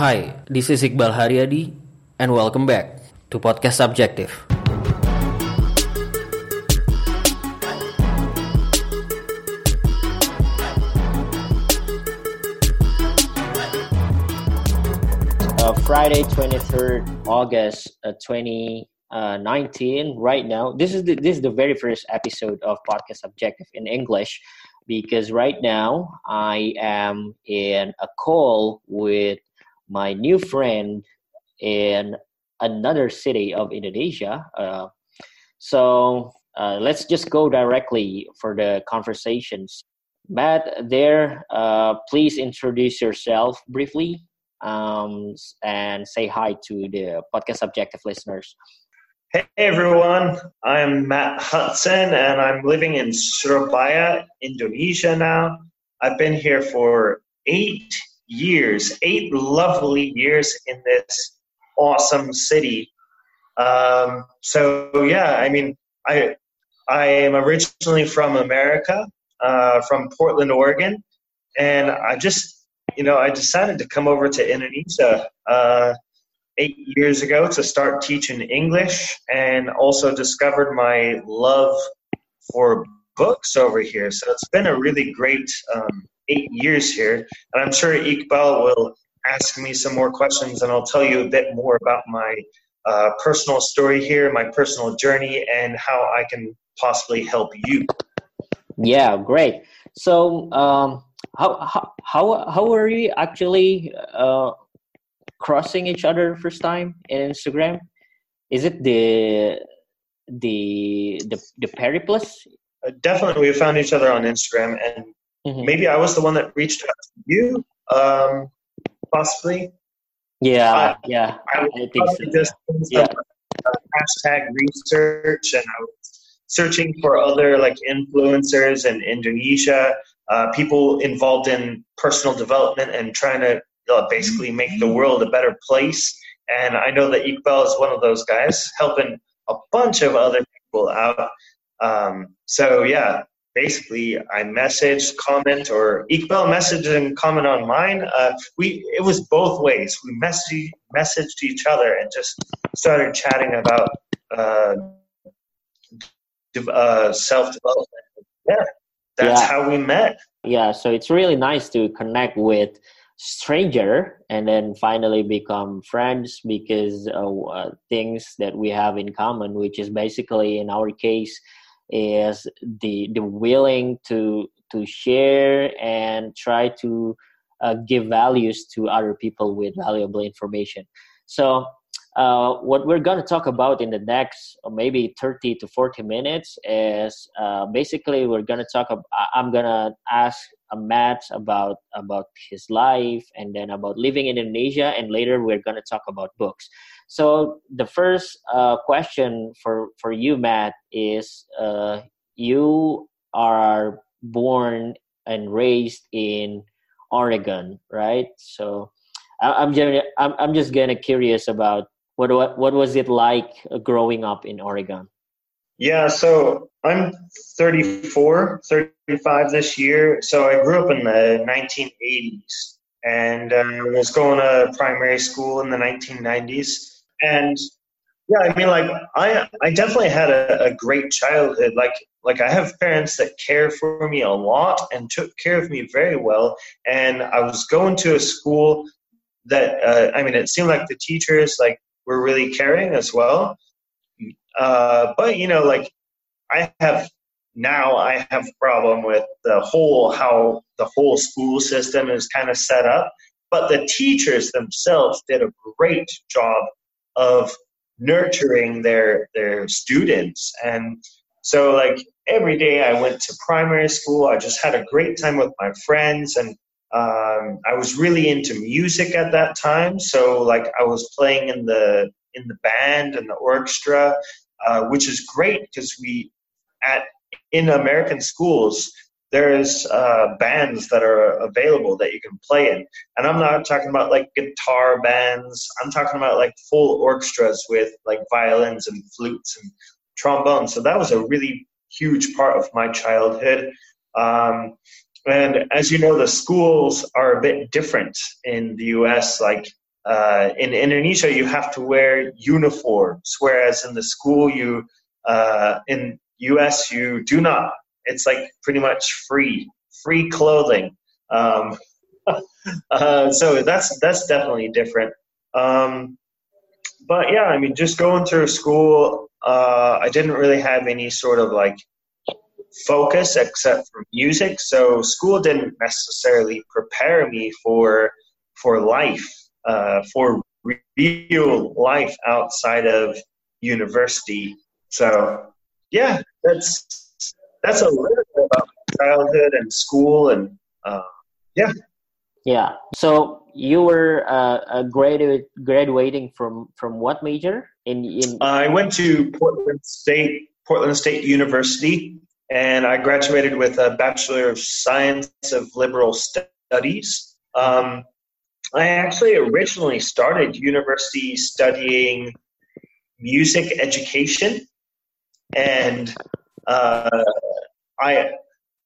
Hi, this is Iqbal Haryadi, and welcome back to Podcast Subjective. Uh, Friday, 23rd August uh, 2019. Right now, this is the, this is the very first episode of Podcast Subjective in English because right now I am in a call with my new friend in another city of Indonesia. Uh, so uh, let's just go directly for the conversations. Matt, there, uh, please introduce yourself briefly um, and say hi to the podcast subjective listeners. Hey everyone, I'm Matt Hudson and I'm living in Surabaya, Indonesia now. I've been here for eight years, eight lovely years in this awesome city. Um, so yeah, I mean, I I am originally from America, uh, from Portland, Oregon, and I just you know I decided to come over to Indonesia uh, eight years ago to start teaching English, and also discovered my love for books over here. So it's been a really great um, eight years here. And I'm sure Iqbal will ask me some more questions and I'll tell you a bit more about my uh, personal story here, my personal journey, and how I can possibly help you. Yeah, great. So, um, how, how, how, how are you actually uh, crossing each other first time in Instagram? Is it the the the the Periplus? Uh, definitely, we found each other on Instagram, and Mm-hmm. Maybe I was the one that reached out to you, um, possibly. Yeah, I, yeah. I, I think so. Just yeah. hashtag research, and I was searching for other like influencers in Indonesia, uh, people involved in personal development and trying to uh, basically make the world a better place. And I know that Iqbal is one of those guys, helping a bunch of other people out. Um, so yeah, basically I messaged, comment, or Iqbal messaged and comment on mine. Uh, we it was both ways. We messaged messaged each other and just started chatting about uh, uh, self development. Yeah, that's yeah. how we met. Yeah, so it's really nice to connect with stranger and then finally become friends because of uh, things that we have in common which is basically in our case is the the willing to to share and try to uh, give values to other people with valuable information. So uh, what we're going to talk about in the next uh, maybe 30 to 40 minutes is uh, basically we're going to talk about, i'm going to ask matt about about his life and then about living in indonesia and later we're going to talk about books so the first uh, question for for you, Matt, is uh, you are born and raised in Oregon, right? So I'm just I'm, I'm just gonna curious about what what what was it like growing up in Oregon? Yeah, so I'm 34, 35 this year. So I grew up in the 1980s and uh, was going to primary school in the 1990s and yeah, I mean, like I, I definitely had a, a, great childhood. Like, like I have parents that care for me a lot and took care of me very well. And I was going to a school that, uh, I mean, it seemed like the teachers like were really caring as well. Uh, but you know, like I have now, I have problem with the whole how the whole school system is kind of set up. But the teachers themselves did a great job of nurturing their their students and so like every day i went to primary school i just had a great time with my friends and um, i was really into music at that time so like i was playing in the in the band and the orchestra uh, which is great because we at in american schools there's uh, bands that are available that you can play in. And I'm not talking about like guitar bands. I'm talking about like full orchestras with like violins and flutes and trombones. So that was a really huge part of my childhood. Um, and as you know, the schools are a bit different in the US. Like uh, in Indonesia you have to wear uniforms, whereas in the school you uh, in US you do not. It's like pretty much free, free clothing. Um, uh, so that's that's definitely different. Um, but yeah, I mean, just going through school, uh, I didn't really have any sort of like focus except for music. So school didn't necessarily prepare me for for life, uh, for real life outside of university. So yeah, that's that's a little bit about childhood and school and uh, yeah. Yeah. So you were uh, graduate graduating from from what major in in? I went to Portland State Portland State University, and I graduated with a Bachelor of Science of Liberal Studies. Um, I actually originally started university studying music education, and uh, I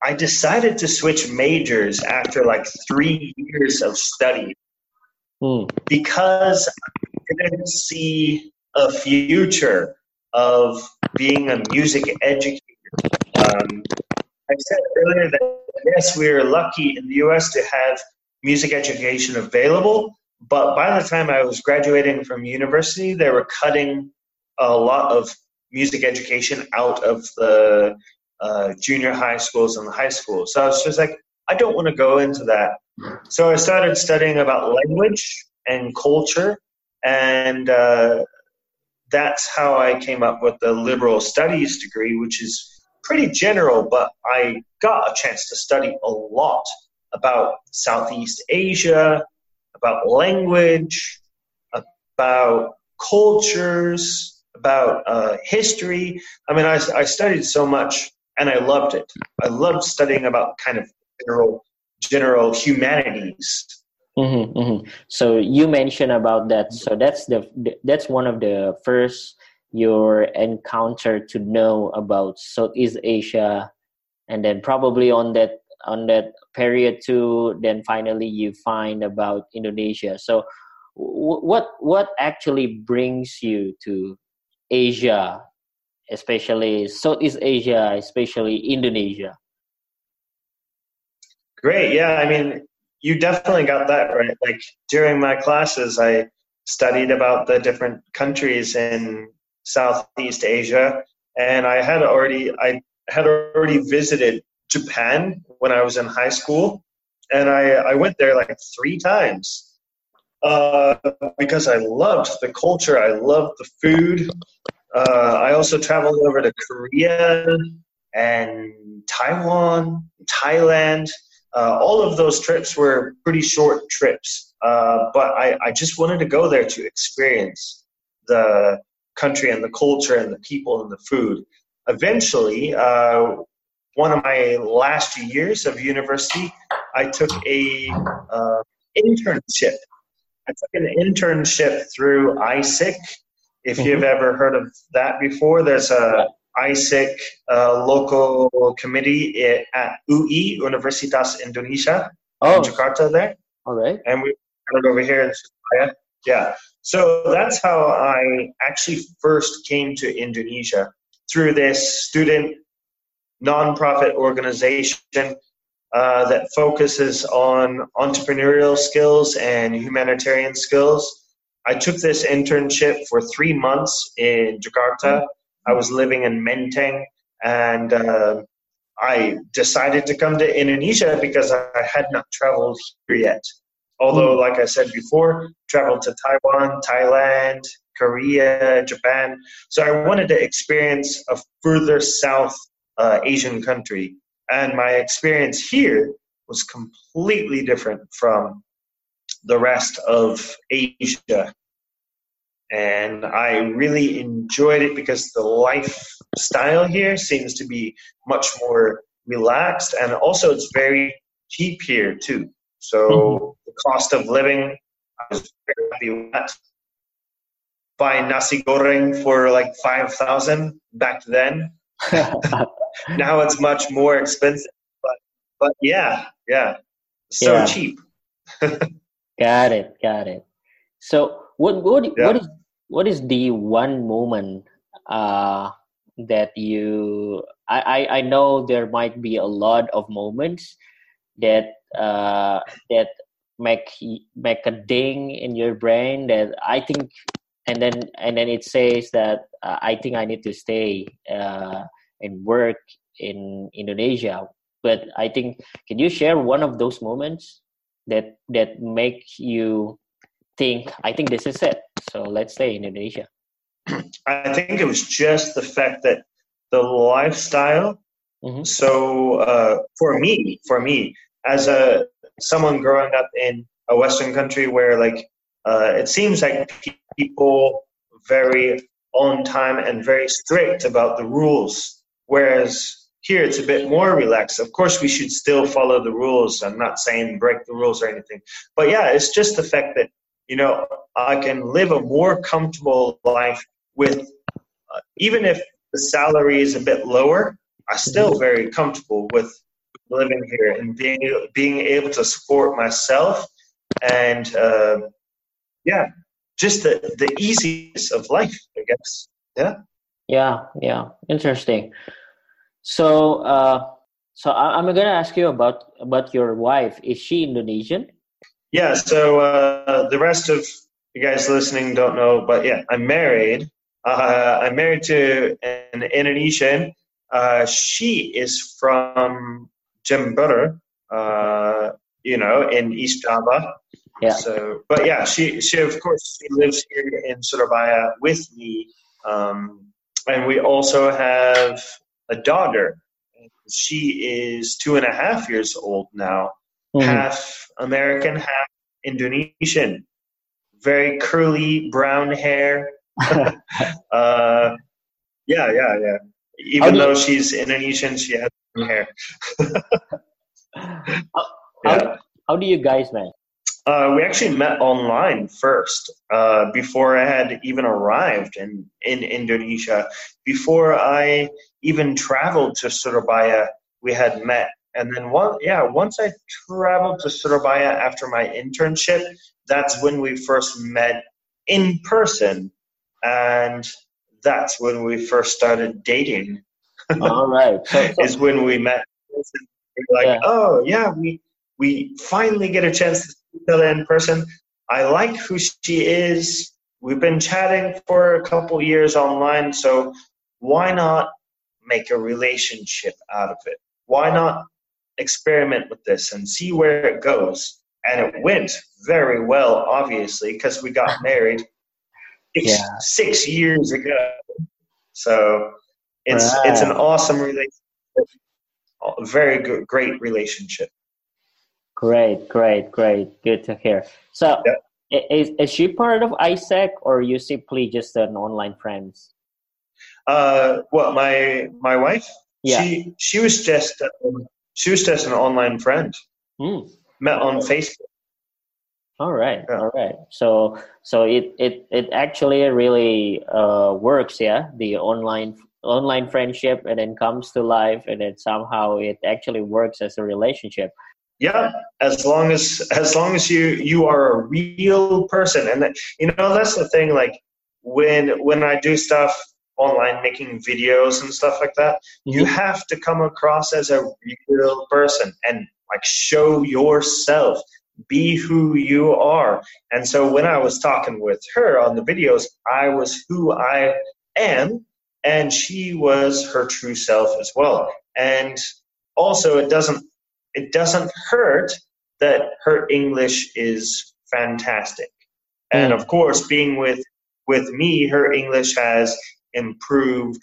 I decided to switch majors after like three years of study mm. because I didn't see a future of being a music educator. Um, I said earlier that yes, we are lucky in the US to have music education available, but by the time I was graduating from university, they were cutting a lot of music education out of the uh, junior high schools and the high schools. So I was just like, I don't want to go into that. So I started studying about language and culture, and uh, that's how I came up with the liberal studies degree, which is pretty general, but I got a chance to study a lot about Southeast Asia, about language, about cultures, about uh, history. I mean, I, I studied so much and I loved it. I loved studying about kind of general general humanities. Mm-hmm, mm-hmm. So you mentioned about that. So that's the that's one of the first your encounter to know about Southeast Asia, and then probably on that on that period too. Then finally you find about Indonesia. So w- what what actually brings you to Asia especially Southeast Asia, especially Indonesia? Great. Yeah. I mean, you definitely got that right. Like during my classes, I studied about the different countries in Southeast Asia, and I had already I had already visited Japan when I was in high school, and I I went there like three times. Uh, because I loved the culture, I loved the food, uh, I also traveled over to Korea and Taiwan, Thailand. Uh, all of those trips were pretty short trips, uh, but I, I just wanted to go there to experience the country and the culture and the people and the food. Eventually, uh, one of my last years of university, I took a uh, internship. I took an internship through AIESEC. if mm-hmm. you've ever heard of that before, there's a AIESEC uh, local committee at UI, Universitas Indonesia, oh. in Jakarta there. All right. And we got it over here in Surabaya. Yeah. So that's how I actually first came to Indonesia through this student nonprofit organization uh, that focuses on entrepreneurial skills and humanitarian skills I took this internship for three months in Jakarta. I was living in Menteng, and uh, I decided to come to Indonesia because I had not traveled here yet. Although, hmm. like I said before, traveled to Taiwan, Thailand, Korea, Japan. So I wanted to experience a further south uh, Asian country. And my experience here was completely different from the rest of Asia. And I really enjoyed it because the lifestyle here seems to be much more relaxed and also it's very cheap here too. So mm-hmm. the cost of living, I was very happy with that. Buying nasi goreng for like 5,000 back then. now it's much more expensive. But, but yeah, yeah, so yeah. cheap. got it, got it. So what what yeah. what is what is the one moment uh, that you I, I I know there might be a lot of moments that uh, that make make a ding in your brain that I think and then and then it says that uh, I think I need to stay uh, and work in Indonesia. But I think can you share one of those moments that that make you think I think this is it. So let's stay in Indonesia. I think it was just the fact that the lifestyle. Mm-hmm. So uh, for me, for me, as a someone growing up in a Western country where like uh, it seems like people very on time and very strict about the rules, whereas here it's a bit more relaxed. Of course, we should still follow the rules. I'm not saying break the rules or anything, but yeah, it's just the fact that you know I can live a more comfortable life with, uh, even if the salary is a bit lower. I'm still mm-hmm. very comfortable with living here and being being able to support myself and uh, yeah, just the the easiness of life, I guess. Yeah. Yeah, yeah, interesting. So, uh, so I, am gonna ask you about about your wife. Is she Indonesian? Yeah. So uh, the rest of you guys listening don't know, but yeah, I'm married. Uh, I'm married to an Indonesian. Uh, she is from Jember, uh, you know, in East Java. Yeah. So, but yeah, she she of course she lives here in Surabaya with me, um, and we also have a daughter. She is two and a half years old now, mm-hmm. half American, half Indonesian. Very curly brown hair. uh, yeah, yeah, yeah. Even though she's Indonesian, she has hair. how, yeah. how do you guys met? Uh, we actually met online first uh, before I had even arrived in, in Indonesia. Before I even traveled to Surabaya, we had met. And then, one, yeah, once I traveled to Surabaya after my internship, that's when we first met in person. And that's when we first started dating. All right. So, so, is when we met. Like, yeah. oh, yeah, we, we finally get a chance to see other in person. I like who she is. We've been chatting for a couple years online, so why not make a relationship out of it? Why not experiment with this and see where it goes? And it went very well, obviously, because we got married six, yeah. six years ago. So it's right. it's an awesome relationship, a very good, great relationship. Great, great, great. Good to hear. So, yeah. is, is she part of AIESEC or you simply just an online friend? Uh, well, my my wife, yeah. she she was just um, she was just an online friend. Mm. Met on Facebook. All right, yeah. all right. So so it it it actually really uh, works, yeah. The online online friendship and then comes to life and then somehow it actually works as a relationship. Yeah as long as as long as you you are a real person. And that, you know that's the thing like when when i do stuff online making videos and stuff like that mm-hmm. you have to come across as a real person and like show yourself. Be who you are. And so when i was talking with her on the videos i was who i am and she was her true self as well and also it doesn't it doesn't hurt that her English is fantastic. And of course, being with with me, her English has improved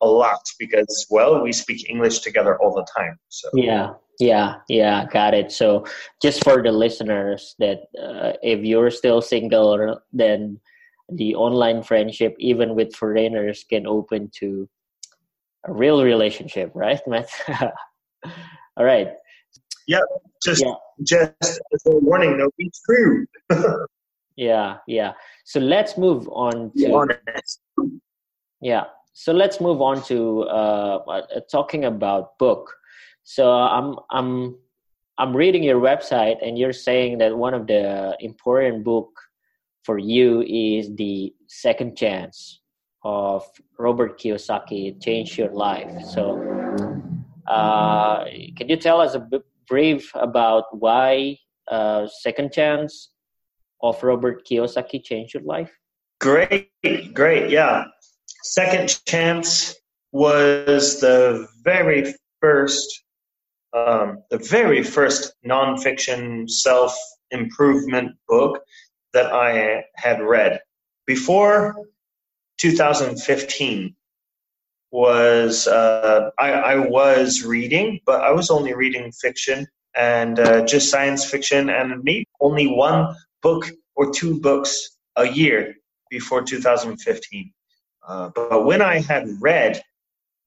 a lot because well, we speak English together all the time. So yeah, yeah, yeah, got it. So just for the listeners, that uh, if you're still single, then the online friendship, even with foreigners, can open to a real relationship, right, Matt? All right. Yeah, just yeah. just as a warning, no, be true. yeah, yeah. So let's move on to yeah. So let's move on to uh, uh, talking about book. So I'm I'm I'm reading your website, and you're saying that one of the important book for you is the second chance of Robert Kiyosaki changed your life. So, uh, can you tell us a bit brief about why uh, Second Chance of Robert Kiyosaki changed your life? Great, great, yeah. Second Chance was the very first, um, the very first nonfiction self improvement book that I had read. Before 2015 was uh, I, I, was reading, but I was only reading fiction and uh, just science fiction, and maybe only one book or two books a year before 2015. Uh, but when I had read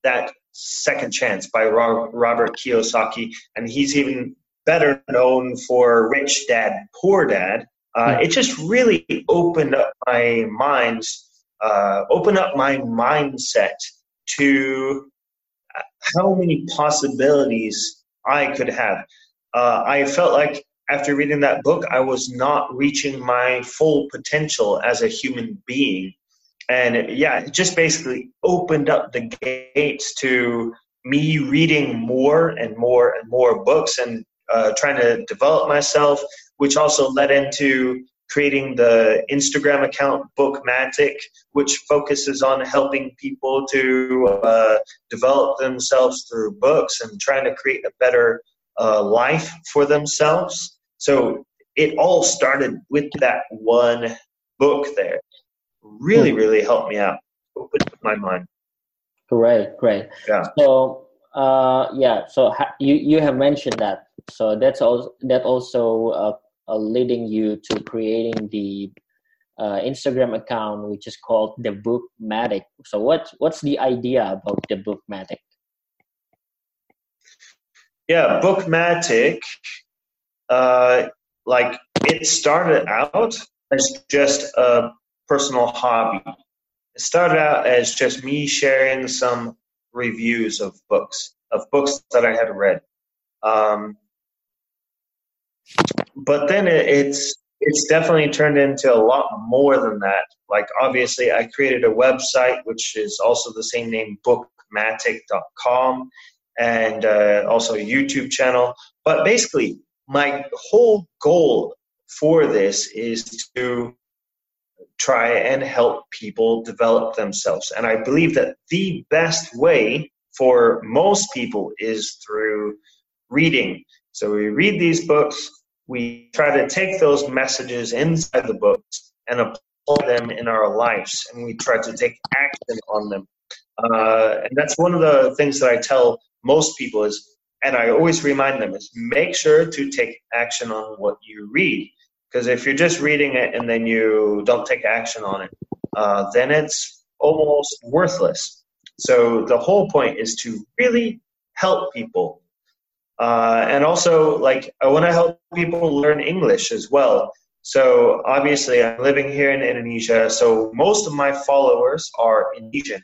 that Second Chance by Robert Kiyosaki, and he's even better known for Rich Dad Poor Dad, uh, it just really opened up my minds uh, open up my mindset to how many possibilities I could have. Uh, I felt like after reading that book, I was not reaching my full potential as a human being. And yeah, it just basically opened up the gates to me reading more and more and more books and uh, trying to develop myself, which also led into creating the Instagram account Bookmatic, which focuses on helping people to uh, develop themselves through books and trying to create a better uh, life for themselves. So it all started with that one book there. Really, hmm. really helped me out, opened my mind. Great, great. Yeah. So, uh, yeah. So ha- you you have mentioned that. So that's also that also uh, uh, leading you to creating the uh, Instagram account, which is called the Bookmatic. So, what what's the idea about the Bookmatic? Yeah, Bookmatic, uh, like it started out as just a personal hobby. It started out as just me sharing some reviews of books, of books that I had read. Um, but then it, it's it's definitely turned into a lot more than that. Like obviously, I created a website which is also the same name, bookmatic.com, and uh, also a YouTube channel. But basically, my whole goal for this is to try and help people develop themselves. And I believe that the best way for most people is through reading. So we read these books, we try to take those messages inside the books and apply them in our lives, and we try to take action on them. Uh, and that's one of the things that I tell most people is, and I always remind them is make sure to take action on what you read, because if you're just reading it and then you don't take action on it, uh, then it's almost worthless. So the whole point is to really help people uh, and also, like, I want to help people learn English as well. So, obviously, I'm living here in Indonesia, so most of my followers are Indonesian.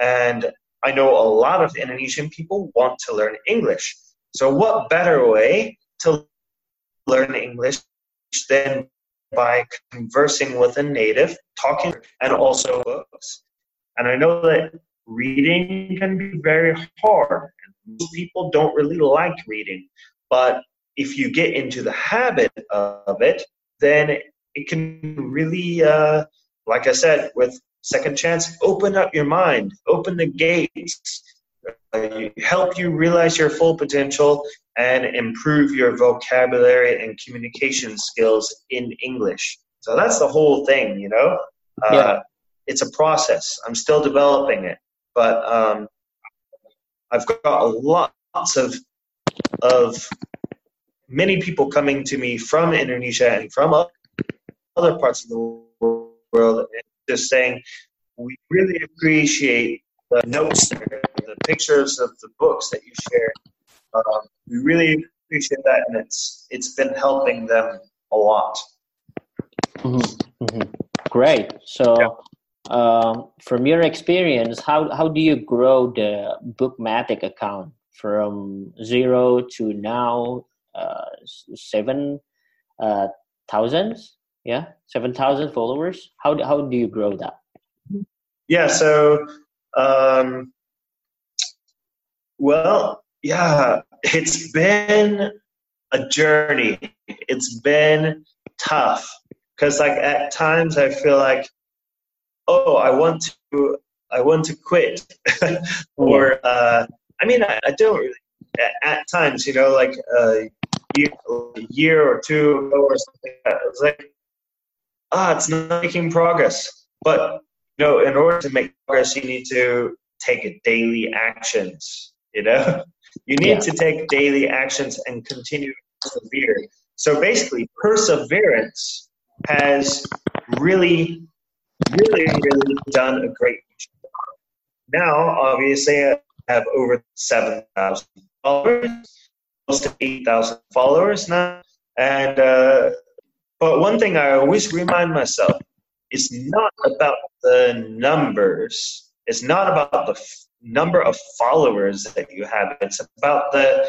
And I know a lot of Indonesian people want to learn English. So, what better way to learn English than by conversing with a native, talking, and also books? And I know that reading can be very hard most people don't really like reading. But if you get into the habit of it, then it can really, uh, like I said, with Second Chance, open up your mind, open the gates, uh, help you realize your full potential and improve your vocabulary and communication skills in English. So that's the whole thing, you know? Uh, yeah. It's a process. I'm still developing it. But um, I've got a lots of of many people coming to me from Indonesia and from other parts of the world, and just saying we really appreciate the notes, the pictures of the books that you share. Um, we really appreciate that, and it's it's been helping them a lot. Mm-hmm. Mm-hmm. Great. So. Yeah um, from your experience, how, how do you grow the Bookmatic account from zero to now uh, seven uh, thousands? Yeah, seven thousand followers. How how do you grow that? Yeah, so um, well, yeah, it's been a journey. It's been tough because, like, at times I feel like, oh, I want to, I want to quit, or uh, I mean, I, I don't really. At, at, times, you know, like a year, a year or two ago or something, it's like, ah, it's not making progress. But you know, in order to make progress, you need to take daily actions. You know, you need yeah. to take daily actions and continue to persevere. So basically, perseverance has really, really, really done a great job. Now, obviously, I have over 7,000 followers, close to 8,000 followers now. And, uh, but one thing I always remind myself is not about the numbers. It's not about the f- number of followers that you have. It's about the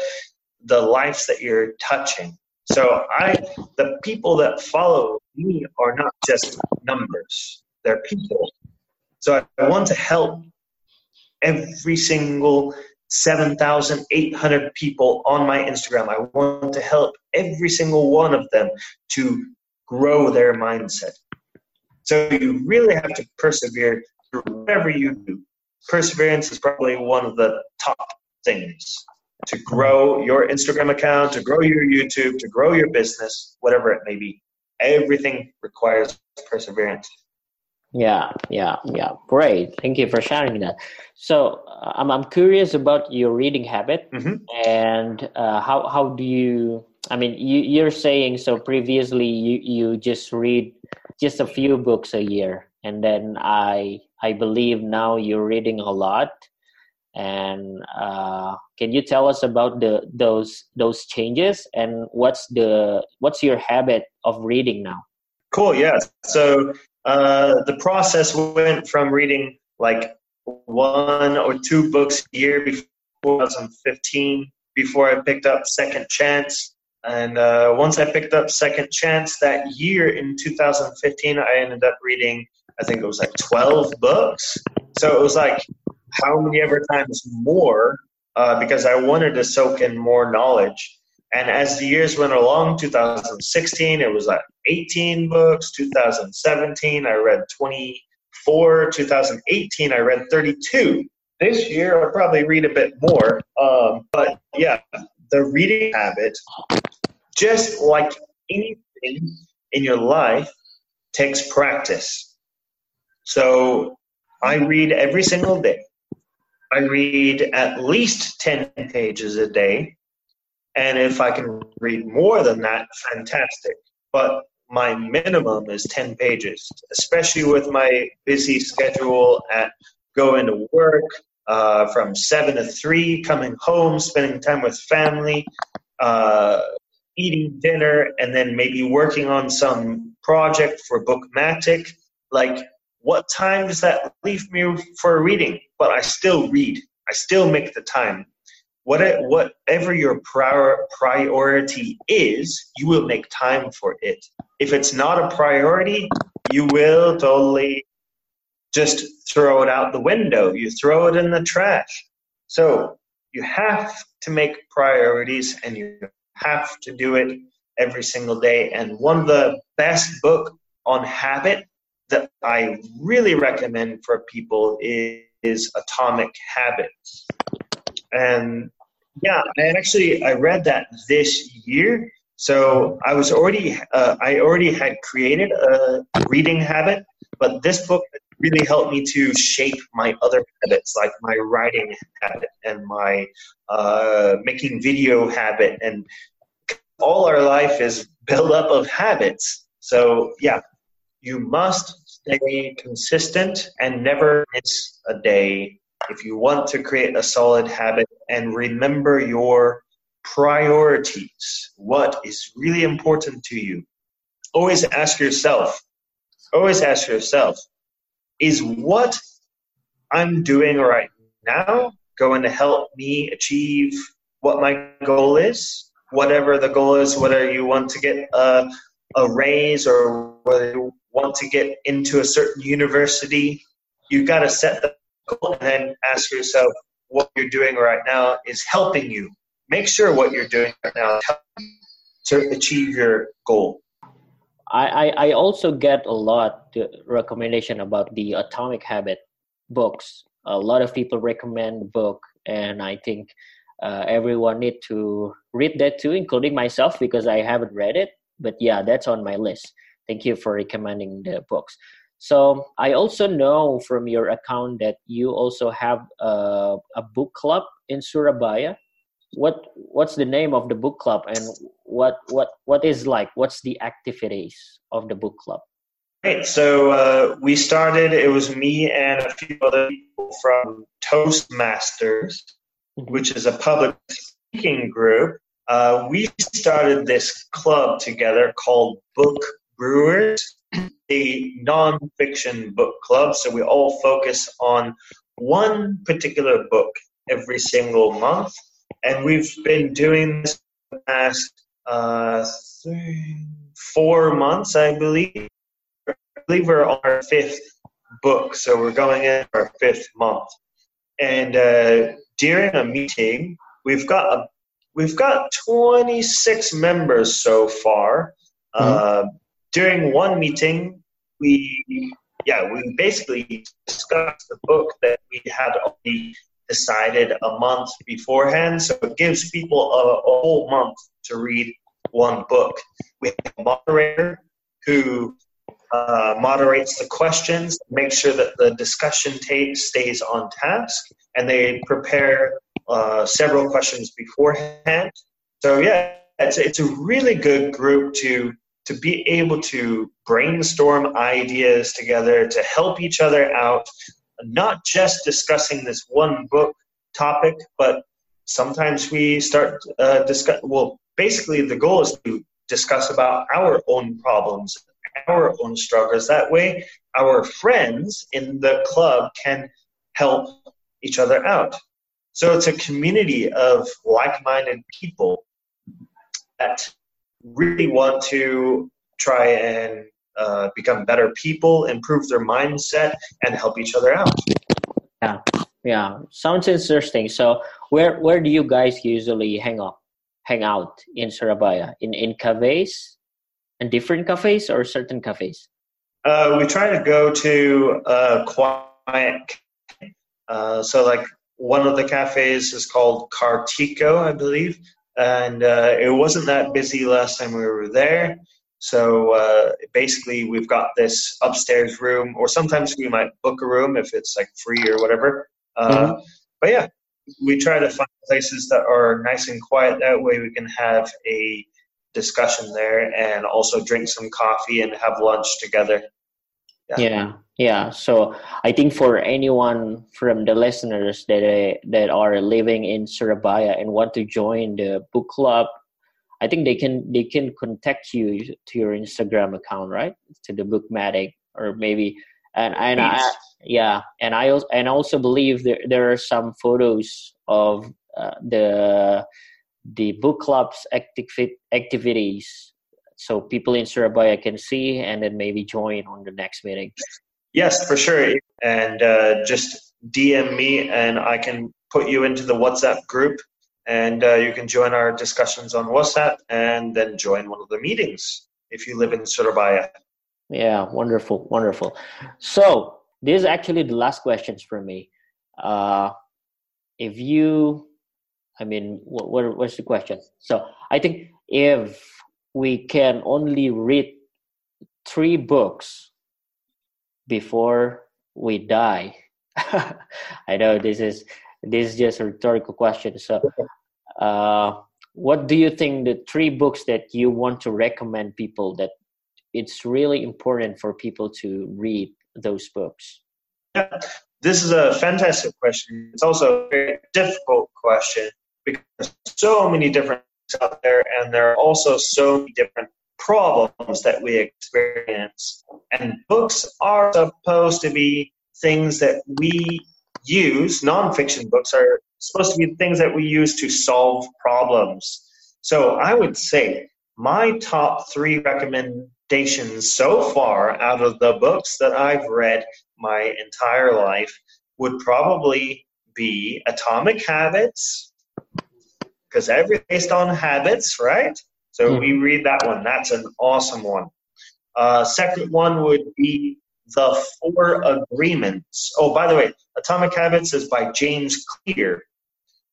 the lives that you're touching. So I, the people that follow me are not just numbers; they're people. So I want to help every single 7,800 people on my Instagram. I want to help every single one of them to grow their mindset. So you really have to persevere through whatever you do. Perseverance is probably one of the top things to grow your Instagram account, to grow your YouTube, to grow your business, whatever it may be. Everything requires perseverance. Yeah, yeah, yeah. Great. Thank you for sharing that. So uh, I'm I'm curious about your reading habit mm-hmm. and uh, how how do you? I mean, you you're saying so previously you you just read just a few books a year, and then I I believe now you're reading a lot and uh, can you tell us about the those those changes and what's the what's your habit of reading now cool yeah so uh, the process went from reading like one or two books a year before 2015 before i picked up second chance and uh, once i picked up second chance that year in 2015 i ended up reading i think it was like 12 books so it was like how many ever times more uh, because I wanted to soak in more knowledge. And as the years went along, 2016, it was like 18 books. 2017, I read 24. 2018, I read 32. This year, I'll probably read a bit more. Um, but yeah, the reading habit, just like anything in your life, takes practice. So I read every single day. I read at least 10 pages a day. And if I can read more than that, fantastic. But my minimum is 10 pages, especially with my busy schedule at going to work uh, from 7 to 3, coming home, spending time with family, uh, eating dinner, and then maybe working on some project for Bookmatic. Like, what time does that leave me for reading? But I still read. I still make the time. What, whatever your prior, priority is, you will make time for it. If it's not a priority, you will totally just throw it out the window. You throw it in the trash. So you have to make priorities and you have to do it every single day. And one of the best book on habit that I really recommend for people is, is Atomic Habits. And yeah, I actually I read that this year. So I was already uh, I already had created a reading habit, but this book really helped me to shape my other habits, like my writing habit and my uh, making video habit, and all our life is built up of habits. So yeah, you must stay consistent and never miss a day if you want to create a solid habit and remember your priorities. What is really important to you? Always ask yourself, always ask yourself, is what I'm doing right now going to help me achieve what my goal is? Whatever the goal is, whether you want to get a a raise or whether you want to get into a certain university, you've got to set the and then ask yourself what you're doing right now is helping you. Make sure what you're doing right now to achieve your goal. I, I, also get a lot recommendation about the Atomic Habit books. A lot of people recommend the book, and I think uh, everyone need to read that too, including myself because I haven't read it. But yeah, that's on my list. Thank you for recommending the books. So I also know from your account that you also have a, a book club in Surabaya. What what's the name of the book club and what what what is like? What's the activities of the book club? Right. So uh, we started. It was me and a few other people from Toastmasters, mm-hmm. which is a public speaking group. Uh, we started this club together called Book Brewers, a non-fiction book club. So we all focus on one particular book every single month, and we've been doing this for the past uh, three, four months, I believe. I believe we're on our fifth book, so we're going in our fifth month. And uh, during a meeting, we've got a we've got 26 members so far. Mm-hmm. Uh, during one meeting, we yeah we basically discussed the book that we had already decided a month beforehand, so it gives people a, a whole month to read one book. We have a moderator who uh, moderates the questions, makes sure that the discussion tape stays on task, and they prepare uh, several questions beforehand. So yeah, it's it's a really good group to to be able to brainstorm ideas together to help each other out, not just discussing this one book topic, but sometimes we start uh, discuss. Well, basically, the goal is to discuss about our own problems, our own struggles. That way, our friends in the club can help each other out. So it's a community of like-minded people that really want to try and uh, become better people, improve their mindset, and help each other out. Yeah, yeah, sounds interesting. So, where where do you guys usually hang out? Hang out in Surabaya? In in cafes, in different cafes or certain cafes? Uh, we try to go to uh, quiet. Uh, so, like one of the cafes is called Cartico, I believe, and uh, it wasn't that busy last time we were there. So uh, basically, we've got this upstairs room, or sometimes we might book a room if it's like free or whatever. Uh, mm-hmm. But yeah, we try to find places that are nice and quiet. That way, we can have a discussion there and also drink some coffee and have lunch together. Yeah. yeah yeah. So i think for anyone from the listeners that uh, that are living in surabaya and want to join the book club i think they can they can contact you to your instagram account right? To the bookmatic or maybe and and I, yeah and i also and also believe there there are some photos of uh, the the book club's activ- activities so people in Surabaya can see and then maybe join on the next meeting. Yes, for sure. And uh, just DM me, and I can put you into the WhatsApp group, and uh, you can join our discussions on WhatsApp, and then join one of the meetings if you live in Surabaya. Yeah, wonderful, wonderful. So this is actually the last questions for me. Uh, if you, I mean, what, what what's the question? So I think if we can only read three books before we die? I know this is this is just a rhetorical question. So, uh, what do you think the three books that you want to recommend people that it's really important for people to read those books? Yeah, this is a fantastic question. It's also a very difficult question because so many different out there, and there are also so many different problems that we experience. And books are supposed to be things that we use, nonfiction books are supposed to be things that we use to solve problems. So I would say my top three recommendations so far out of the books that I've read my entire life would probably be Atomic Habits, because everything's based on habits, right? So mm. we read that one. That's an awesome one. Uh, second one would be The Four Agreements. Oh, by the way, Atomic Habits is by James Clear.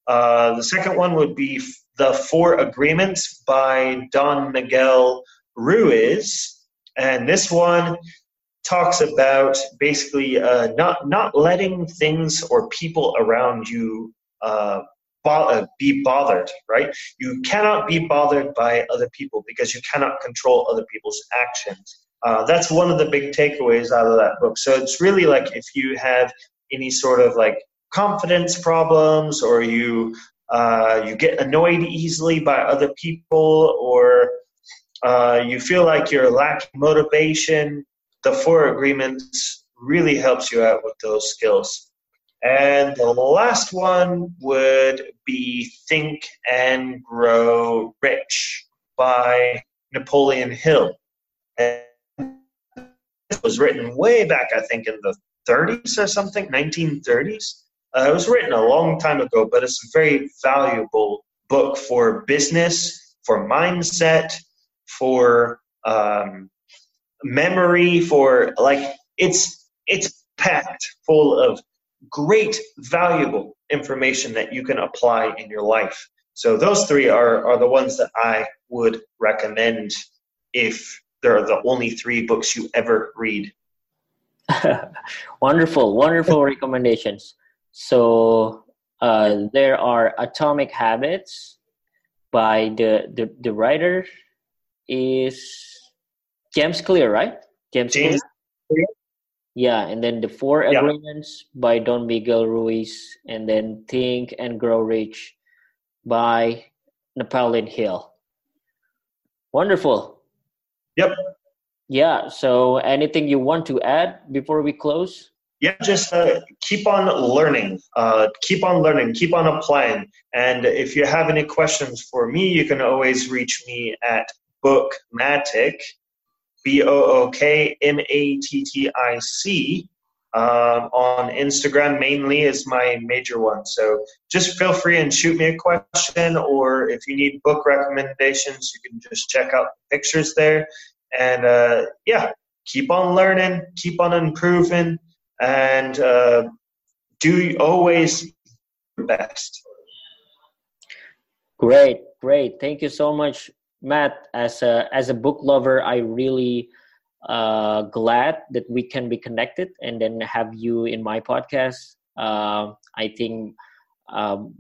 Uh, the second one would be The Four Agreements by Don Miguel Ruiz. And this one talks about basically uh, not, not letting things or people around you uh, be bothered, right? You cannot be bothered by other people because you cannot control other people's actions. Uh, that's one of the big takeaways out of that book. So it's really like if you have any sort of like confidence problems or you uh, you get annoyed easily by other people or uh, you feel like you're lacking motivation, the four agreements really helps you out with those skills. And the last one would be Think and Grow Rich by Napoleon Hill. And it was written way back, I think, in the 30s or something, 1930s. Uh, it was written a long time ago, but it's a very valuable book for business, for mindset, for um, memory, for like it's it's packed full of great, valuable information that you can apply in your life. So those three are are the ones that I would recommend if they're the only three books you ever read. wonderful, wonderful recommendations. So uh, there are Atomic Habits by the, the, the writer is James Clear, right? James, James Clear. Yeah, and then the Four yeah. Agreements by Don Miguel Ruiz, and then Think and Grow Rich by Napoleon Hill. Wonderful. Yep. Yeah. So, anything you want to add before we close? yeah, just uh, keep on learning, uh, keep on learning, keep on applying. And if you have any questions for me, you can always reach me at Bookmattic, B O O K M A T T I C. Um, on Instagram mainly is my major one. So just feel free and shoot me a question, or if you need book recommendations, you can just check out the pictures there. And uh, yeah, keep on learning, keep on improving and uh, do always best. Great, great. Thank you so much, Matt. As a as a book lover, I really uh, glad that we can be connected and then have you in my podcast. Uh, I think um,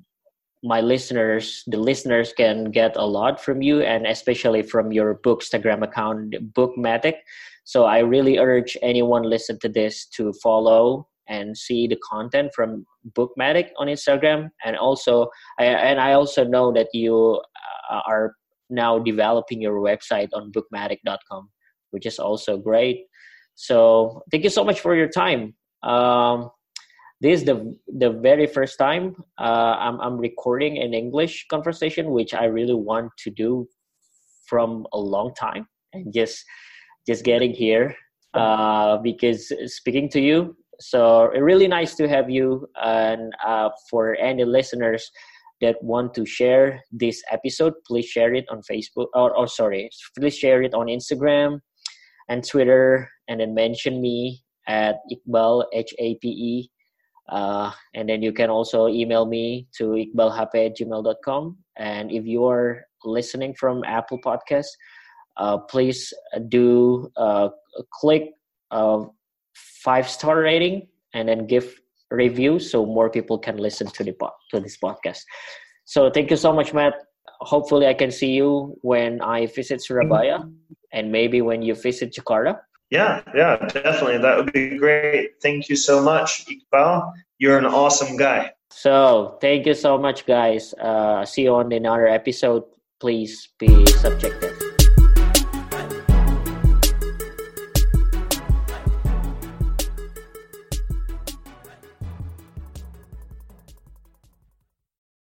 my listeners, the listeners, can get a lot from you, and especially from your Bookstagram account, Bookmattic. So I really urge anyone listen to this to follow and see the content from Bookmattic on Instagram, and also I, and I also know that you uh, are now developing your website on bookmattic.com, which is also great. So thank you so much for your time. Um, this is the the very first time uh, I'm I'm recording an English conversation, which I really want to do from a long time, and just just getting here uh, because speaking to you. So really nice to have you, and uh, for any listeners that want to share this episode, please share it on Facebook or, or sorry, please share it on Instagram and Twitter, and then mention me at Iqbal H A P E. Uh, and then you can also email me to iqbalhp at gmail.com. And if you are listening from Apple Podcasts, uh, please do uh, click uh, five star rating and then give review so more people can listen to the to this podcast. So thank you so much, Matt. Hopefully, I can see you when I visit Surabaya and maybe when you visit Jakarta. Yeah, yeah, definitely. That would be great. Thank you so much, Iqbal. You're an awesome guy. So, thank you so much, guys. Uh, see you on another episode. Please be subjective.